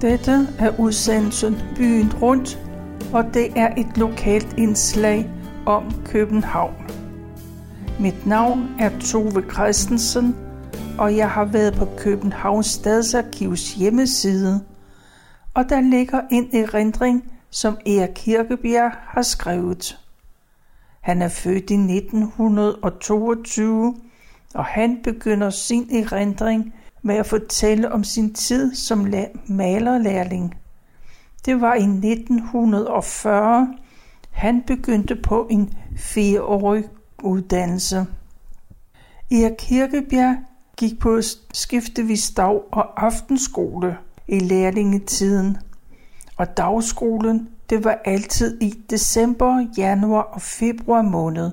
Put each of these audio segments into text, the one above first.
Dette er udsendelsen Byen Rundt, og det er et lokalt indslag om København. Mit navn er Tove Christensen, og jeg har været på Københavns Stadsarkivs hjemmeside, og der ligger en erindring, som Erik Kirkebjerg har skrevet. Han er født i 1922, og han begynder sin erindring med at fortælle om sin tid som malerlærling. Det var i 1940, han begyndte på en fireårig uddannelse. Erik Kirkebjerg gik på skiftevis dag- og aftenskole i lærlingetiden, og dagskolen det var altid i december, januar og februar måned,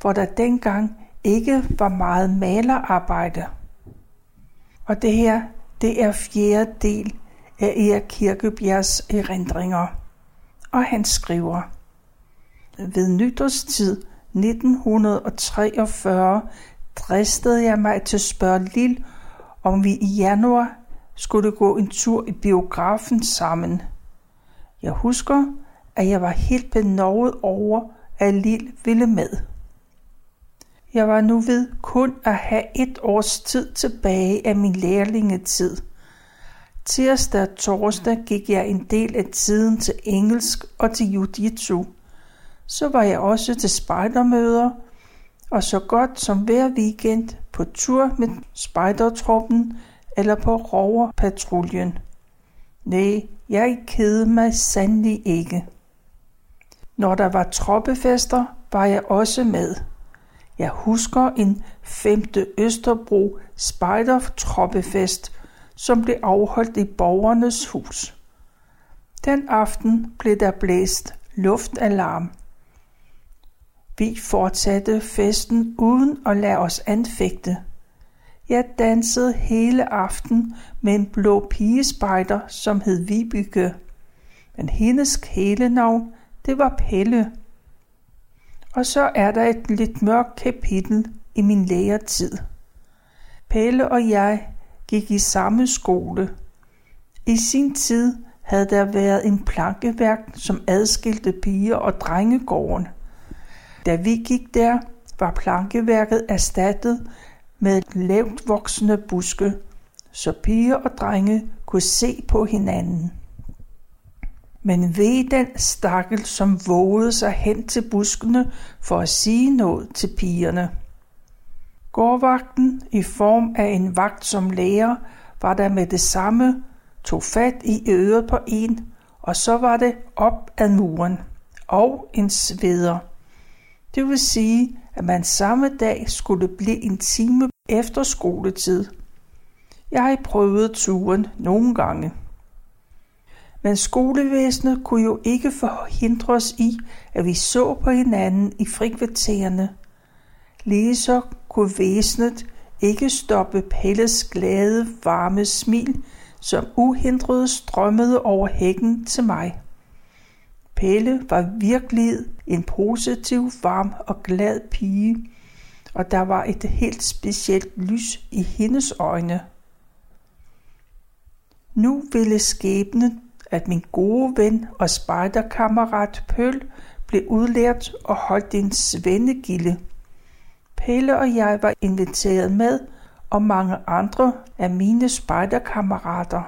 hvor der dengang ikke var meget malerarbejde. Og det her, det er fjerde del af Erik Kirkebjergs erindringer. Og han skriver, Ved nytårstid 1943 dristede jeg mig til at spørge Lille, om vi i januar skulle gå en tur i biografen sammen. Jeg husker, at jeg var helt benovet over, at Lille ville med. Jeg var nu ved kun at have et års tid tilbage af min lærlingetid. Tirsdag og torsdag gik jeg en del af tiden til engelsk og til jiu-jitsu. Så var jeg også til spejdermøder, og så godt som hver weekend på tur med spejdertruppen eller på roverpatruljen. Nej, jeg kede mig sandelig ikke. Når der var troppefester, var jeg også med. Jeg husker en 5. Østerbro spejdertroppefest, som blev afholdt i borgernes hus. Den aften blev der blæst luftalarm. Vi fortsatte festen uden at lade os anfægte. Jeg dansede hele aften med en blå pigespejder, som hed Vibygge. Men hendes kælenavn, det var Pelle. Og så er der et lidt mørkt kapitel i min læretid. Pelle og jeg gik i samme skole. I sin tid havde der været en plankeværk, som adskilte piger og drengegården. Da vi gik der, var plankeværket erstattet med lavt voksende buske, så piger og drenge kunne se på hinanden. Men ved den stakkel, som vågede sig hen til buskene for at sige noget til pigerne. Gårdvagten i form af en vagt som lærer var der med det samme, tog fat i øret på en, og så var det op ad muren, og en sveder. Det vil sige, at man samme dag skulle blive en time efter skoletid. Jeg prøvede turen nogle gange. Men skolevæsenet kunne jo ikke forhindre os i, at vi så på hinanden i frikvartererne. Lige kunne væsenet ikke stoppe Pelles glade, varme smil, som uhindret strømmede over hækken til mig. Pelle var virkelig en positiv, varm og glad pige, og der var et helt specielt lys i hendes øjne. Nu ville skæbnen, at min gode ven og spejderkammerat Pøl blev udlært og holdt en svendegilde. Pelle og jeg var inviteret med, og mange andre af mine spejderkammerater.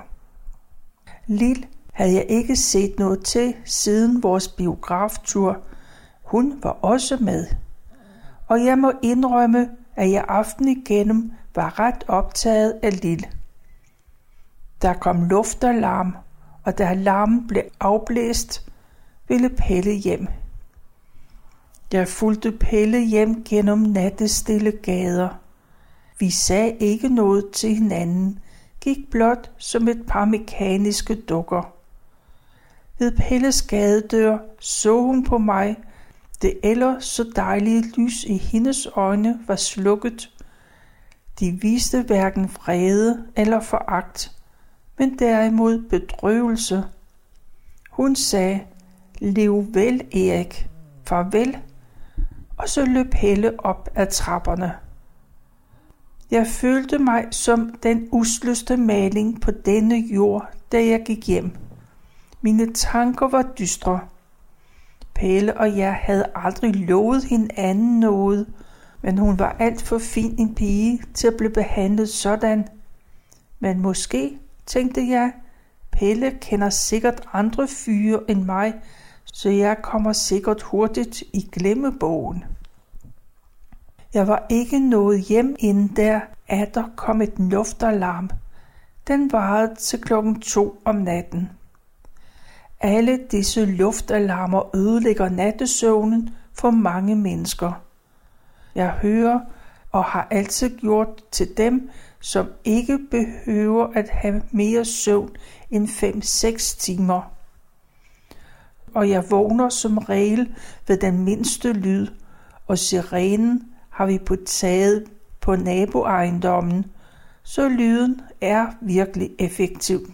Lil havde jeg ikke set noget til siden vores biograftur. Hun var også med. Og jeg må indrømme, at jeg aften igennem var ret optaget af Lil. Der kom luftalarm, og da alarmen blev afblæst, ville Pelle hjem. Jeg fulgte Pelle hjem gennem nattestille gader. Vi sagde ikke noget til hinanden, gik blot som et par mekaniske dukker. Ved Pelles gadedør så hun på mig. Det ellers så dejlige lys i hendes øjne var slukket. De viste hverken vrede eller foragt, men derimod bedrøvelse. Hun sagde, lev vel, Erik, farvel, og så løb Helle op ad trapperne. Jeg følte mig som den usløste maling på denne jord, da jeg gik hjem. Mine tanker var dystre. Pelle og jeg havde aldrig lovet hinanden noget, men hun var alt for fin en pige til at blive behandlet sådan. Men måske, tænkte jeg, Pelle kender sikkert andre fyre end mig, så jeg kommer sikkert hurtigt i glemmebogen. Jeg var ikke nået hjem inden der, at der kom et luftalarm. Den varede til klokken to om natten. Alle disse luftalarmer ødelægger nattesøvnen for mange mennesker. Jeg hører og har altid gjort til dem, som ikke behøver at have mere søvn end 5-6 timer. Og jeg vågner som regel ved den mindste lyd, og sirenen har vi på taget på naboejendommen, så lyden er virkelig effektiv.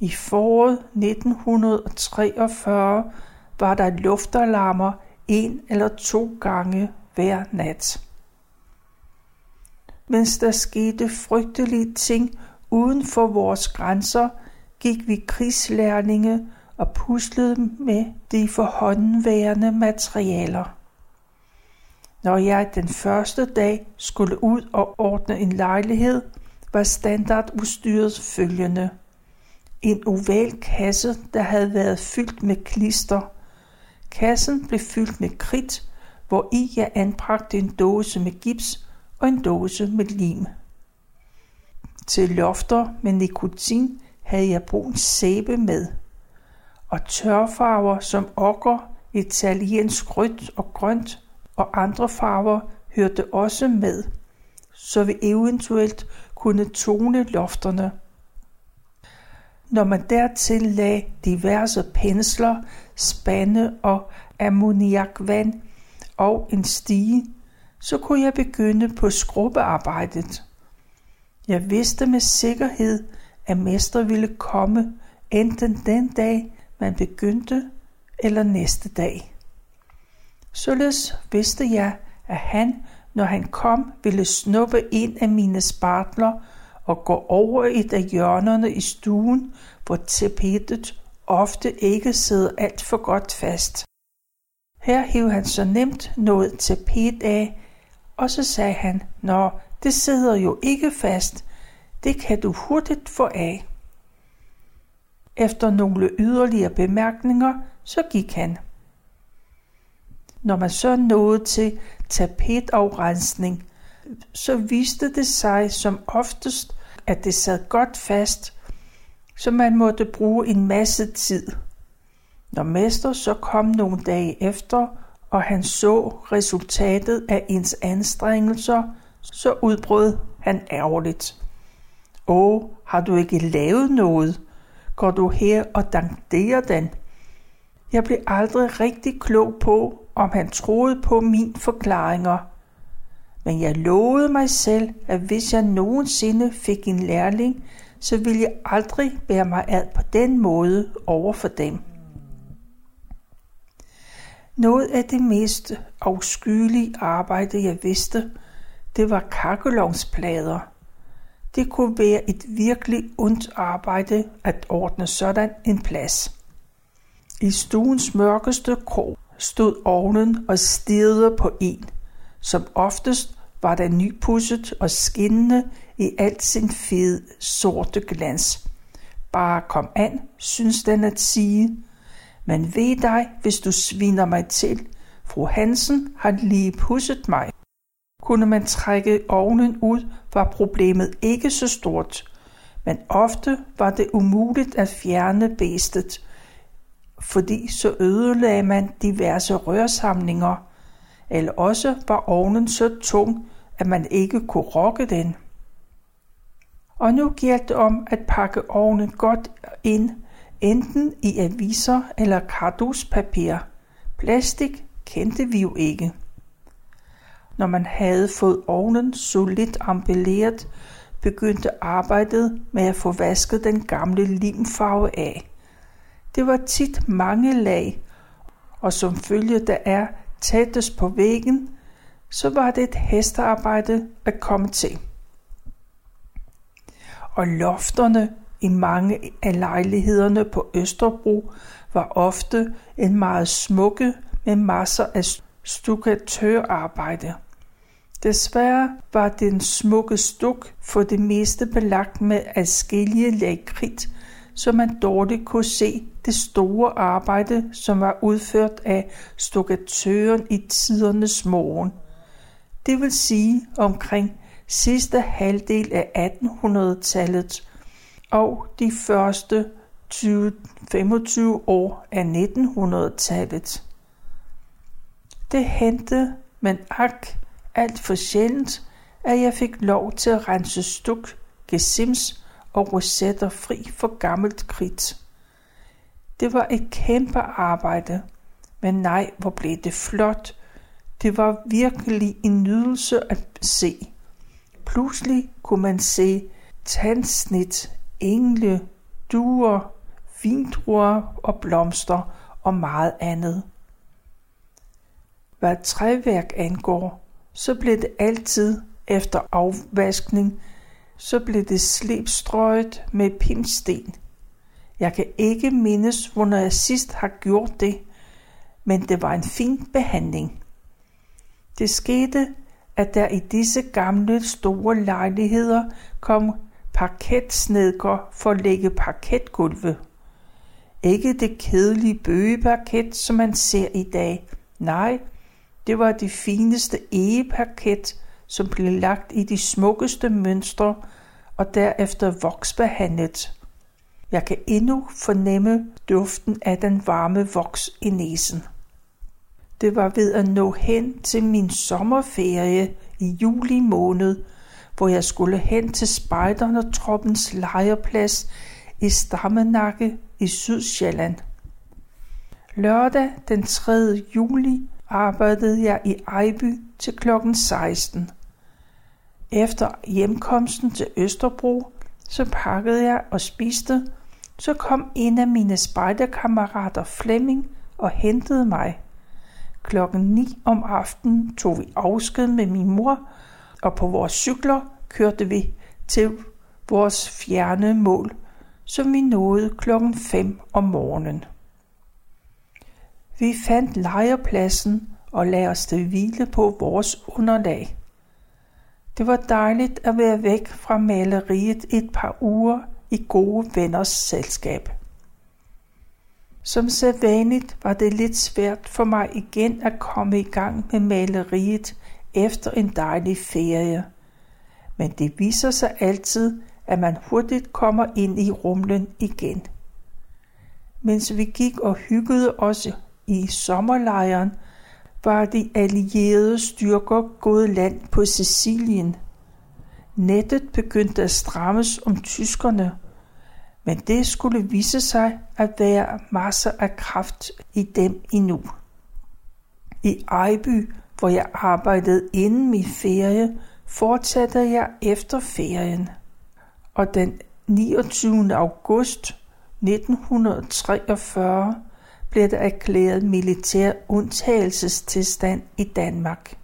I foråret 1943 var der luftalarmer en eller to gange hver nat. Mens der skete frygtelige ting uden for vores grænser, gik vi krigslærlinge og puslede med de forhåndenværende materialer. Når jeg den første dag skulle ud og ordne en lejlighed, var standardudstyret følgende. En oval kasse, der havde været fyldt med klister. Kassen blev fyldt med kridt, hvor i jeg anbragte en dåse med gips og en dåse med lim. Til lofter med nikotin havde jeg brun sæbe med, og tørfarver som okker, italiensk rødt og grønt og andre farver hørte også med, så vi eventuelt kunne tone lofterne. Når man dertil lagde diverse pensler, spande og ammoniakvand og en stige, så kunne jeg begynde på skrubbearbejdet. Jeg vidste med sikkerhed, at mester ville komme enten den dag, man begyndte, eller næste dag. Således vidste jeg, at han, når han kom, ville snuppe en af mine spartler og gå over et af hjørnerne i stuen, hvor tapetet ofte ikke sidder alt for godt fast. Her hævde han så nemt noget tapet af, og så sagde han, Nå, det sidder jo ikke fast, det kan du hurtigt få af. Efter nogle yderligere bemærkninger, så gik han. Når man så nåede til tapetafrensning, så viste det sig som oftest, at det sad godt fast, så man måtte bruge en masse tid. Når mester så kom nogle dage efter, og han så resultatet af ens anstrengelser, så udbrød han ærgerligt. Åh, har du ikke lavet noget? Går du her og danderer den? Jeg blev aldrig rigtig klog på, om han troede på mine forklaringer. Men jeg lovede mig selv, at hvis jeg nogensinde fik en lærling, så ville jeg aldrig bære mig ad på den måde over for dem. Noget af det mest afskyelige arbejde, jeg vidste, det var kakkelovnsplader. Det kunne være et virkelig ondt arbejde at ordne sådan en plads. I stuens mørkeste krog stod ovnen og stirrede på en. Som oftest var den nypudset og skinnende i alt sin fede sorte glans. Bare kom an, synes den at sige. Men ved dig, hvis du sviner mig til. Fru Hansen har lige pusset mig. Kunne man trække ovnen ud, var problemet ikke så stort, men ofte var det umuligt at fjerne bæstet, fordi så ødelagde man diverse rørsamlinger, eller også var ovnen så tung, at man ikke kunne rokke den. Og nu galt det om at pakke ovnen godt ind, enten i aviser eller karduspapir. Plastik kendte vi jo ikke. Når man havde fået ovnen solidt ambelleret, begyndte arbejdet med at få vasket den gamle limfarve af. Det var tit mange lag, og som følge der er tættest på væggen, så var det et hestearbejde at komme til. Og lofterne i mange af lejlighederne på Østerbro var ofte en meget smukke med masser af stukatørarbejde. Desværre var den smukke stuk for det meste belagt med adskillige lag kridt, så man dårligt kunne se det store arbejde, som var udført af stukatøren i tidernes morgen. Det vil sige omkring sidste halvdel af 1800-tallet og de første 20-25 år af 1900-tallet. Det hente, men ak, alt for sjældent, at jeg fik lov til at rense stuk, gesims og rosetter fri for gammelt kridt. Det var et kæmpe arbejde, men nej, hvor blev det flot. Det var virkelig en nydelse at se. Pludselig kunne man se tandsnit, engle, duer, vindruer og blomster og meget andet. Hvad træværk angår, så blev det altid efter afvaskning, så blev det slebstrøget med pimsten. Jeg kan ikke mindes, hvornår jeg sidst har gjort det, men det var en fin behandling. Det skete, at der i disse gamle store lejligheder kom parketsnedker for at lægge parketgulve. Ikke det kedelige bøgeparket, som man ser i dag. Nej, det var det fineste egeparket, som blev lagt i de smukkeste mønstre og derefter voksbehandlet. Jeg kan endnu fornemme duften af den varme voks i næsen. Det var ved at nå hen til min sommerferie i juli måned, hvor jeg skulle hen til spejderne troppens lejrplads i Stammenakke i Sydsjælland. Lørdag den 3. juli arbejdede jeg i Ejby til klokken 16. Efter hjemkomsten til Østerbro, så pakkede jeg og spiste, så kom en af mine spejderkammerater Flemming og hentede mig. Klokken 9 om aftenen tog vi afsked med min mor, og på vores cykler kørte vi til vores fjerne mål, som vi nåede klokken 5 om morgenen. Vi fandt lejrpladsen og lagde os til hvile på vores underlag. Det var dejligt at være væk fra maleriet et par uger i gode venners selskab. Som sædvanligt var det lidt svært for mig igen at komme i gang med maleriet efter en dejlig ferie. Men det viser sig altid, at man hurtigt kommer ind i rumlen igen. Mens vi gik og hyggede os i sommerlejren, var de allierede styrker gået land på Sicilien. Nettet begyndte at strammes om tyskerne, men det skulle vise sig at være masser af kraft i dem endnu. I Ejby, hvor jeg arbejdede inden min ferie, fortsatte jeg efter ferien. Og den 29. august 1943 blev der erklæret militær undtagelsestilstand i Danmark.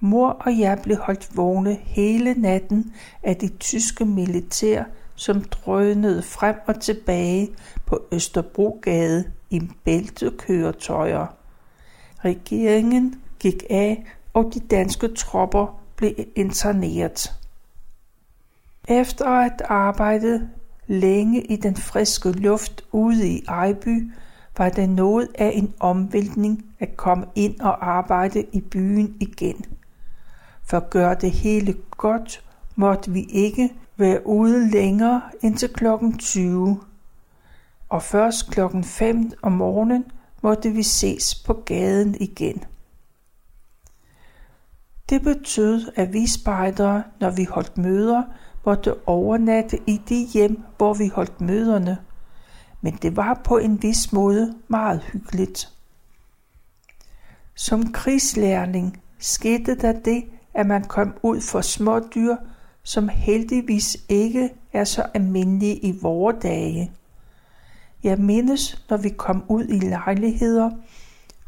Mor og jeg blev holdt vågne hele natten af de tyske militær, som drønede frem og tilbage på Østerbrogade i bæltekøretøjer. Regeringen gik af, og de danske tropper blev interneret. Efter at arbejde længe i den friske luft ude i Ejby, var det noget af en omvæltning at komme ind og arbejde i byen igen. For at gøre det hele godt, måtte vi ikke være ude længere end til klokken 20. Og først klokken 5 om morgenen måtte vi ses på gaden igen. Det betød, at vi spejdere, når vi holdt møder, måtte overnatte i de hjem, hvor vi holdt møderne – men det var på en vis måde meget hyggeligt. Som krigslærling skete der det, at man kom ud for små dyr, som heldigvis ikke er så almindelige i vore dage. Jeg mindes, når vi kom ud i lejligheder,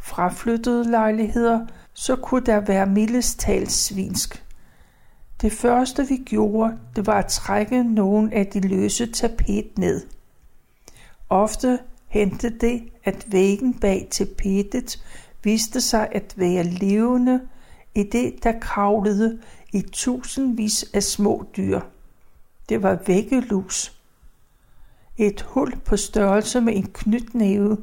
fraflyttede lejligheder, så kunne der være mildest talt svinsk. Det første vi gjorde, det var at trække nogle af de løse tapet ned. Ofte hentede det, at væggen bag tapetet viste sig at være levende, i det der kravlede i tusindvis af små dyr. Det var væggelus. Et hul på størrelse med en knytnæve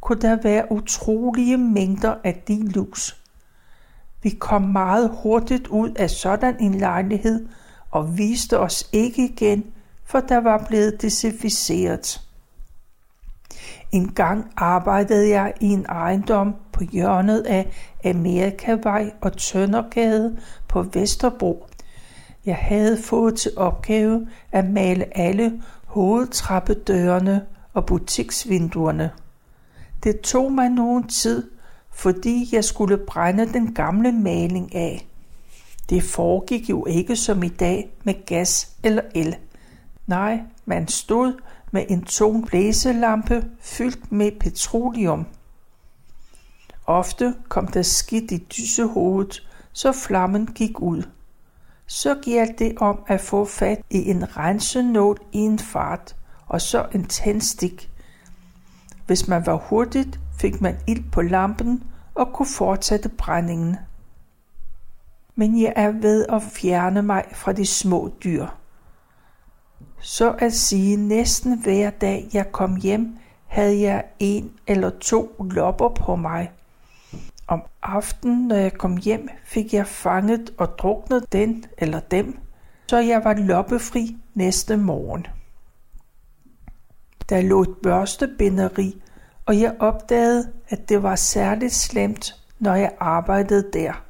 kunne der være utrolige mængder af de lus. Vi kom meget hurtigt ud af sådan en lejlighed og viste os ikke igen, for der var blevet desinficeret. En gang arbejdede jeg i en ejendom på hjørnet af Amerikavej og Tøndergade på Vesterbro. Jeg havde fået til opgave at male alle hovedtrappedørene og butiksvinduerne. Det tog mig nogen tid, fordi jeg skulle brænde den gamle maling af. Det foregik jo ikke som i dag med gas eller el. Nej, man stod med en tung blæselampe fyldt med petroleum. Ofte kom der skidt i dyssehovedet, så flammen gik ud. Så gjaldt det om at få fat i en rensenål i en fart, og så en tændstik. Hvis man var hurtigt, fik man ild på lampen og kunne fortsætte brændingen. Men jeg er ved at fjerne mig fra de små dyr. Så at sige næsten hver dag jeg kom hjem, havde jeg en eller to lopper på mig. Om aftenen, når jeg kom hjem, fik jeg fanget og druknet den eller dem, så jeg var loppefri næste morgen. Der lå et børstebinderi, og jeg opdagede, at det var særligt slemt, når jeg arbejdede der.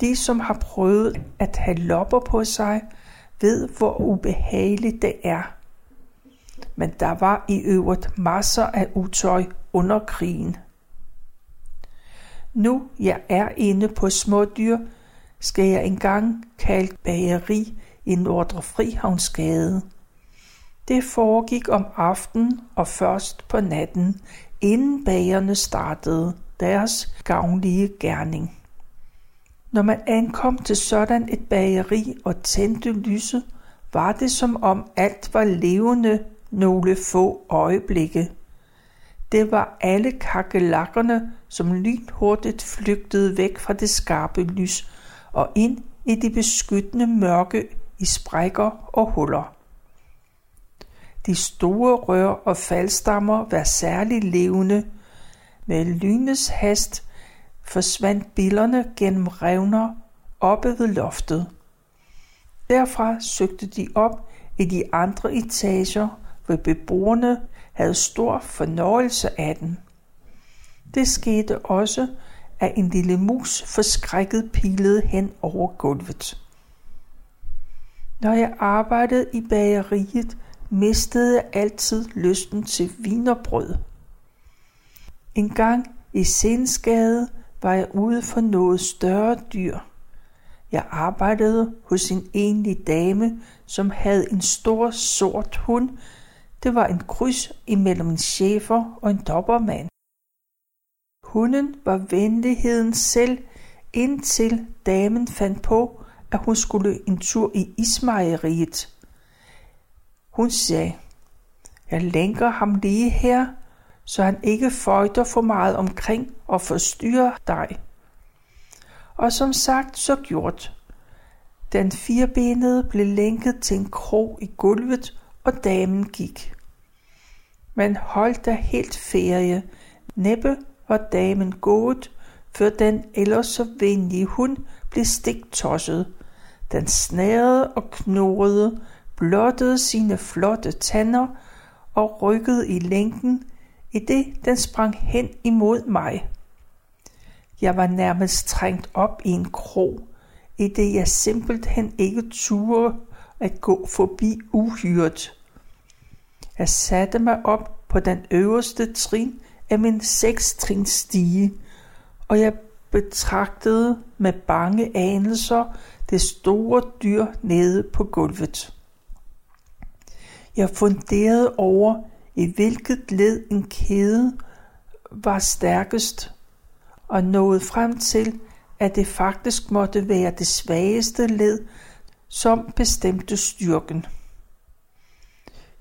De, som har prøvet at have lopper på sig, ved, hvor ubehageligt det er. Men der var i øvrigt masser af utøj under krigen. Nu jeg er inde på smådyr, skal jeg engang kalde bageri i Nordre Frihavnsgade. Det foregik om aftenen og først på natten, inden bagerne startede deres gavnlige gerning. Når man ankom til sådan et bageri og tændte lyset, var det som om alt var levende nogle få øjeblikke. Det var alle kakelakkerne, som lynhurtigt flygtede væk fra det skarpe lys og ind i det beskyttende mørke i sprækker og huller. De store rør og faldstammer var særligt levende. Med lynets hast forsvandt billerne gennem revner oppe ved loftet. Derfra søgte de op i de andre etager, hvor beboerne havde stor fornøjelse af den. Det skete også, at en lille mus forskrækket pilede hen over gulvet. Når jeg arbejdede i bageriet, mistede jeg altid lysten til vinerbrød. En gang i Sensgade var jeg ude for noget større dyr. Jeg arbejdede hos en enlig dame, som havde en stor sort hund. Det var en kryds imellem en chefer og en dobbermand. Hunden var venligheden selv, indtil damen fandt på, at hun skulle en tur i ismejeriet. Hun sagde, jeg lænker ham lige her, så han ikke føjter for meget omkring og forstyrrer dig. Og som sagt, så gjort. Den firebenede blev lænket til en krog i gulvet, og damen gik. Men holdt der helt ferie. Næppe var damen gået, før den ellers så venlige hund blev stiktosset. Den snærede og knurrede, blottede sine flotte tænder og rykkede i længden, i det den sprang hen imod mig. Jeg var nærmest trængt op i en krog, i det jeg simpelthen ikke turde at gå forbi uhyret. Jeg satte mig op på den øverste trin af min sekstrins stige, og jeg betragtede med bange anelser det store dyr nede på gulvet. Jeg funderede over, i hvilket led en kæde var stærkest, og nåede frem til, at det faktisk måtte være det svageste led, som bestemte styrken.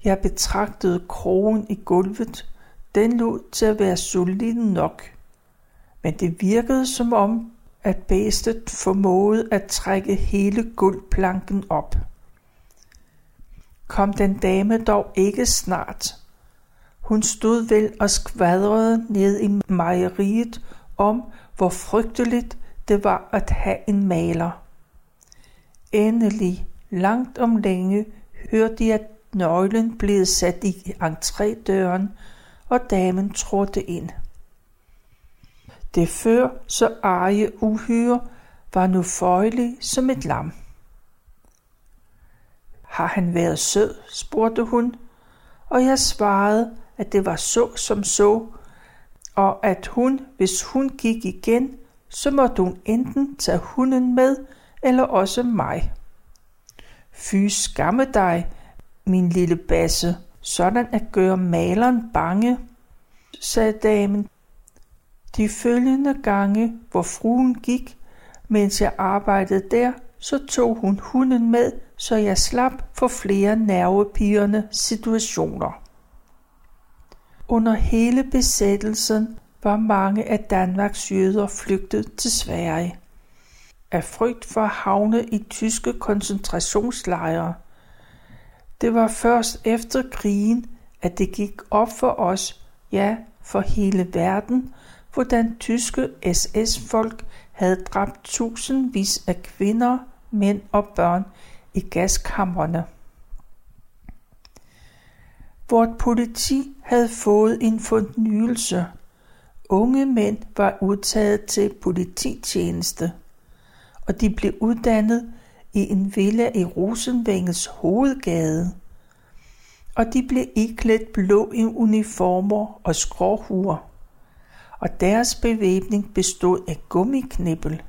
Jeg betragtede krogen i gulvet. Den lå til at være solid nok. Men det virkede som om, at bæstet formåede at trække hele gulvplanken op. Kom den dame dog ikke snart. Hun stod vel og skvadrede ned i mejeriet om, hvor frygteligt det var at have en maler. Endelig, langt om længe, hørte jeg, nøglen blev sat i entrédøren, og damen trådte ind. Det før så arge uhyre var nu føjelig som et lam. Har han været sød, spurgte hun, og jeg svarede, at det var så som så, og at hun, hvis hun gik igen, så måtte hun enten tage hunden med, eller også mig. Fy skamme dig, min lille basse, sådan at gøre maleren bange, sagde damen. De følgende gange, hvor fruen gik, mens jeg arbejdede der, så tog hun hunden med, så jeg slap for flere nervepirrende situationer. Under hele besættelsen var mange af Danmarks jøder flygtet til Sverige. Af frygt for at havne i tyske koncentrationslejre. Det var først efter krigen, at det gik op for os, ja, for hele verden, hvordan tyske SS-folk havde dræbt tusindvis af kvinder, mænd og børn i gaskammerne. Vort politi havde fået en fornyelse. Unge mænd var udtaget til polititjeneste, og de blev uddannet i en villa i Rosenvængens hovedgade. Og de blev iklædt blå i uniformer og skråhuer, og deres bevæbning bestod af gummiknibbel.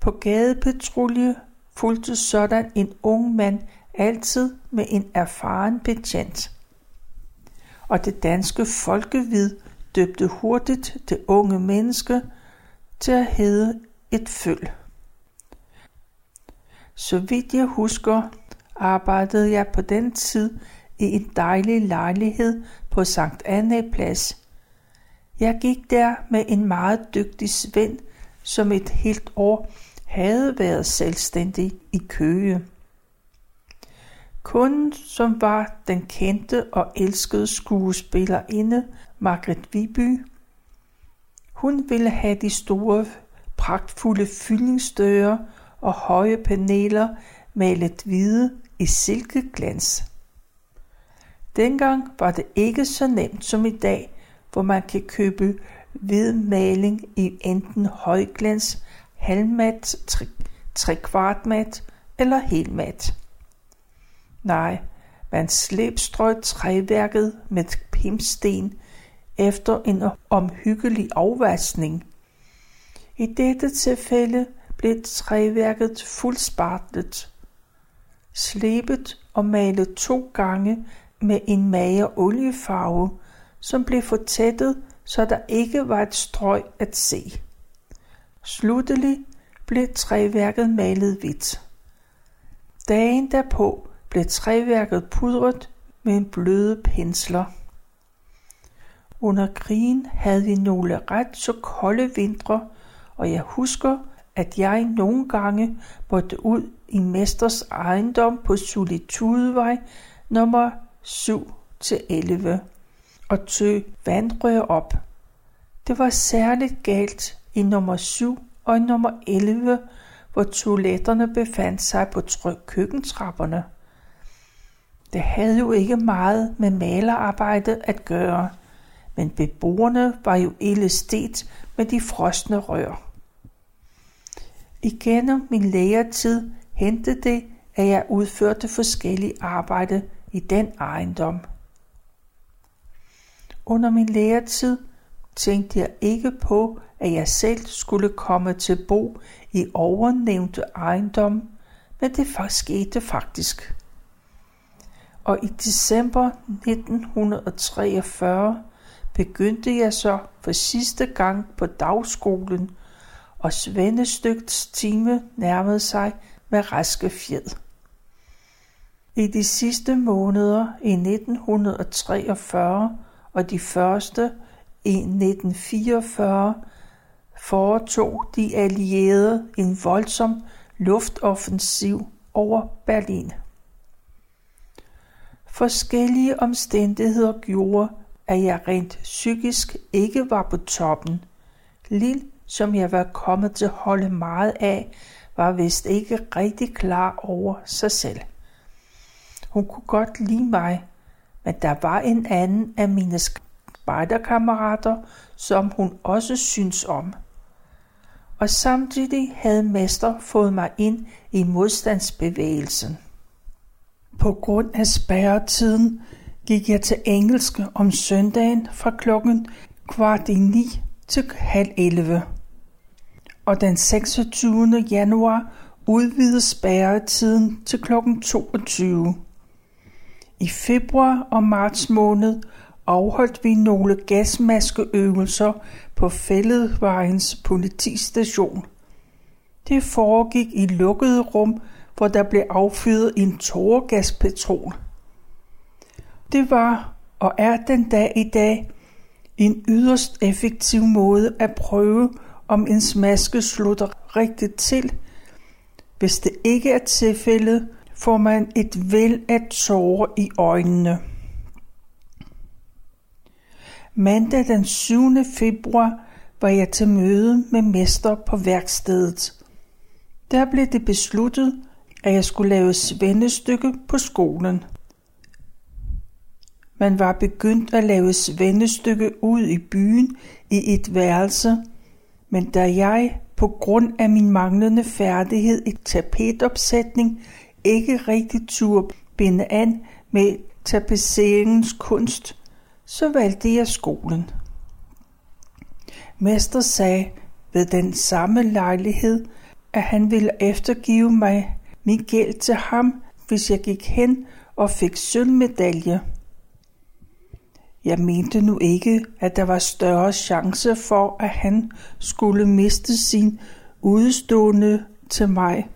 På gadepatrulje fulgte sådan en ung mand altid med en erfaren betjent. Og det danske folkevid døbte hurtigt det unge menneske til at hedde et føl. Så vidt jeg husker, arbejdede jeg på den tid i en dejlig lejlighed på Sankt Anne Plads. Jeg gik der med en meget dygtig svend, som et helt år havde været selvstændig i Køge. Kunden, som var den kendte og elskede skuespillerinde Margret Viby, hun ville have de store, pragtfulde fyldingsdøre og høje paneler malet hvide i silkeglans. Dengang var det ikke så nemt som i dag, hvor man kan købe hvid maling i enten højglans, halvmat, trekvartmat eller helmat. Nej, man slæbstrøg træværket med pimpsten efter en omhyggelig afvaskning. I dette tilfælde blev træværket fuldspartlet, slebet og malet to gange med en mager oliefarve, som blev fortættet, så der ikke var et strøg at se. Sluttelig blev træværket malet hvidt. Dagen derpå blev træværket pudret med en bløde pensler. Under krigen havde vi nogle ret så kolde vintre, og jeg husker, at jeg nogle gange måtte ud i mesters ejendom på Solitudevej nummer 7 til 11 og tø vandrør op. Det var særligt galt i nummer 7 og i nummer 11, hvor toiletterne befandt sig på køkkentrapperne. Det havde jo ikke meget med malerarbejde at gøre, men beboerne var jo ille med de frosne rør. Igennem min læretid hentede det, at jeg udførte forskellige arbejde i den ejendom. Under min læretid tænkte jeg ikke på, at jeg selv skulle komme til bo i overnævnte ejendom, men det skete faktisk. Og i december 1943 begyndte jeg så for sidste gang på dagskolen og Svendestygts time nærmede sig med raske fjed. I de sidste måneder i 1943 og de første i 1944 foretog de allierede en voldsom luftoffensiv over Berlin. Forskellige omstændigheder gjorde, at jeg rent psykisk ikke var på toppen. Lille, som jeg var kommet til at holde meget af, var vist ikke rigtig klar over sig selv. Hun kunne godt lide mig, men der var en anden af mine spejderkammerater, som hun også synes om. Og samtidig havde mester fået mig ind i modstandsbevægelsen. På grund af spærretiden gik jeg til engelske om søndagen fra klokken kvart i ni til halv 11. Og den 26. januar udvides spærretiden til klokken 22. I februar og marts måned afholdt vi nogle gasmaskeøvelser på Fælledvejens politistation. Det foregik i lukkede rum, hvor der blev affyret en tåregaspatron. Det var og er den dag i dag en yderst effektiv måde at prøve, om en maske slutter rigtigt til. Hvis det ikke er tilfældet, får man et væld af tårer i øjnene. Mandag den 7. februar var jeg til møde med mester på værkstedet. Der blev det besluttet, at jeg skulle lave svendestykke på skolen. Man var begyndt at lave svendestykke ud i byen i et værelse, men da jeg på grund af min manglende færdighed i tapetopsætning ikke rigtig turde binde an med tapetseringens kunst, så valgte jeg skolen. Mester sagde ved den samme lejlighed, at han ville eftergive mig min gæld til ham, hvis jeg gik hen og fik sølvmedalje. Jeg mente nu ikke, at der var større chance for, at han skulle miste sin udstående til mig,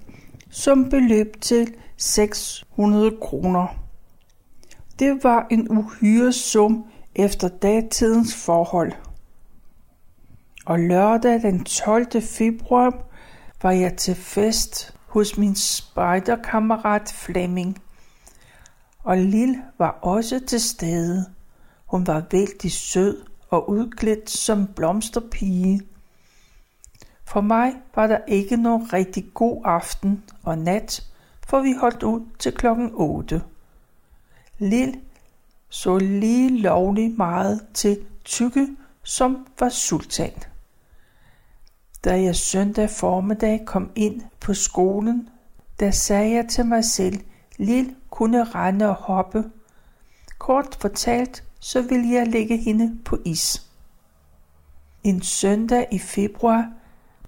som beløb til 600 kroner. Det var en uhyre sum efter datidens forhold. Og lørdag den 12. februar var jeg til fest hos min spejderkammerat Flemming. Og Lil var også til stede. Hun var vældig sød og udklædt som blomsterpige. For mig var der ikke nogen rigtig god aften og nat, for vi holdt ud til klokken 8. Lil så lige lovlig meget til Tykke, som var sultan. Da jeg søndag formiddag kom ind på skolen, der sagde jeg til mig selv, Lil kunne rende og hoppe. Kort fortalt, så ville jeg lægge hende på is. En søndag i februar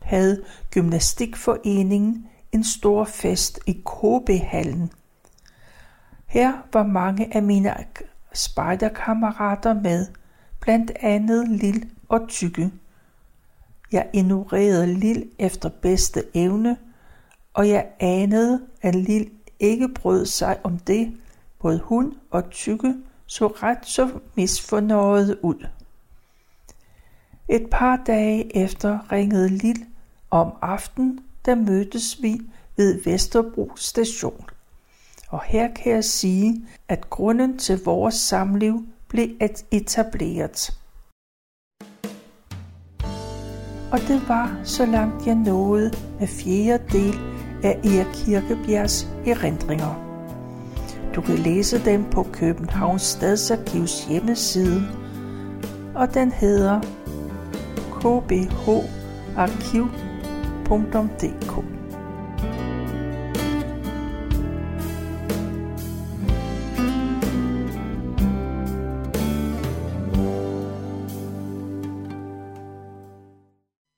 havde Gymnastikforeningen en stor fest i KB-hallen. Her var mange af mine spejderkammerater med, blandt andet Lil og Tykke. Jeg ignorerede Lil efter bedste evne, og jeg anede, at Lil ikke brød sig om det. Både hun og Tykke så ret så misfornøjet ud. Et par dage efter ringede Lil om aftenen, der mødtes vi ved Vesterbro station. Og her kan jeg sige, at grunden til vores samliv blev etableret. Og det var så langt jeg nåede med fjerde del af Erik Kirkebjergs erindringer. Du kan læse dem på Københavns Stadsarkivs hjemmeside, og den hedder kbharkiv.dk.